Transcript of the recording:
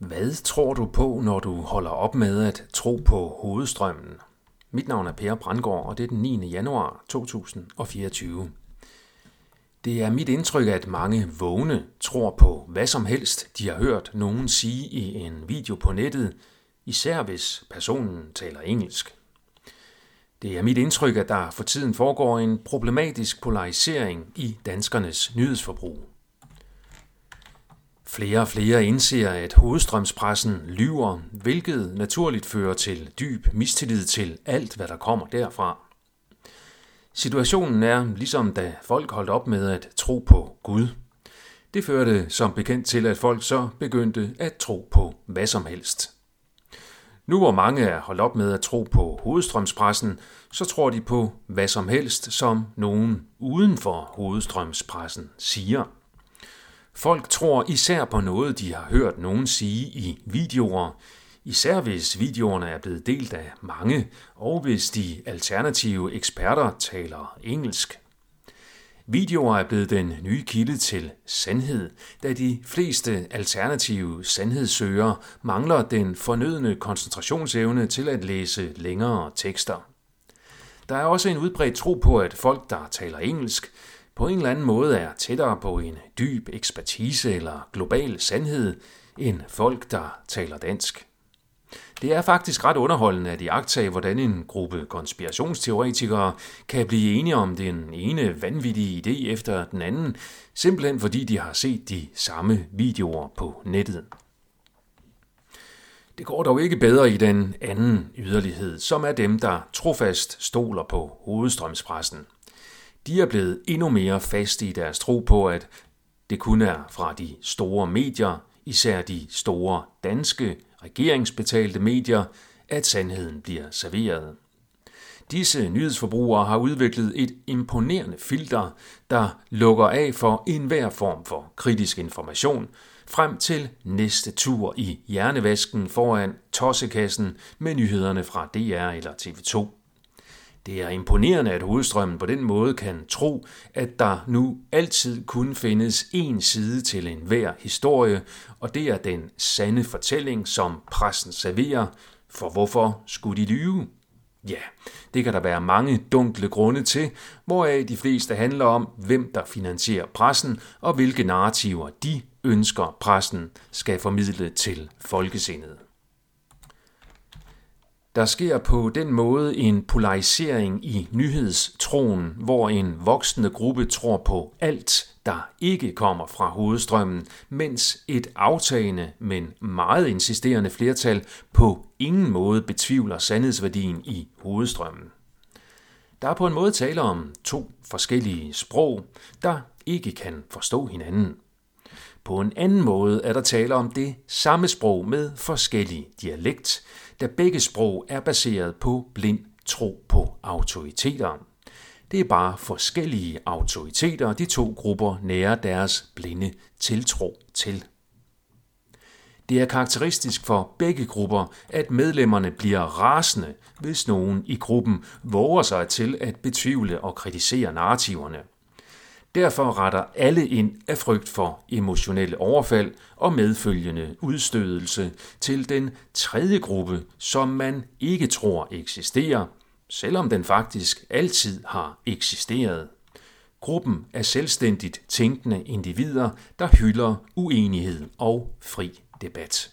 Hvad tror du på, når du holder op med at tro på hovedstrømmen? Mit navn er Per Brandgaard, og det er den 9. januar 2024. Det er mit indtryk, at mange vågne tror på hvad som helst, de har hørt nogen sige i en video på nettet, især hvis personen taler engelsk. Det er mit indtryk, at der for tiden foregår en problematisk polarisering i danskernes nyhedsforbrug. Flere og flere indser, at hovedstrømspressen lyver, hvilket naturligt fører til dyb mistillid til alt, hvad der kommer derfra. Situationen er ligesom da folk holdt op med at tro på Gud. Det førte som bekendt til, at folk så begyndte at tro på hvad som helst. Nu hvor mange er holdt op med at tro på hovedstrømspressen, så tror de på hvad som helst, som nogen uden for hovedstrømspressen siger. Folk tror især på noget, de har hørt nogen sige i videoer, især hvis videoerne er blevet delt af mange, og hvis de alternative eksperter taler engelsk. Videoer er blevet den nye kilde til sandhed, da de fleste alternative sandhedssøgere mangler den fornødne koncentrationsevne til at læse længere tekster. Der er også en udbredt tro på, at folk, der taler engelsk, på en eller anden måde er tættere på en dyb ekspertise eller global sandhed end folk, der taler dansk. Det er faktisk ret underholdende at iagtage, hvordan en gruppe konspirationsteoretikere kan blive enige om den ene vanvittige idé efter den anden, simpelthen fordi de har set de samme videoer på nettet. Det går dog ikke bedre i den anden yderlighed, som er dem, der trofast stoler på hovedstrømspressen – de er blevet endnu mere faste i deres tro på, at det kun er fra de store medier, især de store danske regeringsbetalte medier, at sandheden bliver serveret. Disse nyhedsforbrugere har udviklet et imponerende filter, der lukker af for enhver form for kritisk information, frem til næste tur i hjernevasken foran tossekassen med nyhederne fra DR eller TV2. Det er imponerende, at hovedstrømmen på den måde kan tro, at der nu altid kun findes én side til enhver historie, og det er den sande fortælling, som pressen serverer. For hvorfor skulle de lyve? Ja, det kan der være mange dunkle grunde til, hvoraf de fleste handler om, hvem der finansierer pressen, og hvilke narrativer de ønsker pressen skal formidle til folkesindet. Der sker på den måde en polarisering i nyhedstroen, hvor en voksende gruppe tror på alt, der ikke kommer fra hovedstrømmen, mens et aftagende, men meget insisterende flertal på ingen måde betvivler sandhedsværdien i hovedstrømmen. Der er på en måde tale om to forskellige sprog, der ikke kan forstå hinanden. På en anden måde er der tale om det samme sprog med forskellig dialekt, da begge sprog er baseret på blind tro på autoriteter. Det er bare forskellige autoriteter, de to grupper nærer deres blinde tiltro til. Det er karakteristisk for begge grupper, at medlemmerne bliver rasende, hvis nogen i gruppen våger sig til at betvivle og kritisere narrativerne. Derfor retter alle ind af frygt for emotionelle overfald og medfølgende udstødelse til den tredje gruppe, som man ikke tror eksisterer, selvom den faktisk altid har eksisteret. Gruppen er selvstændigt tænkende individer, der hylder uenighed og fri debat.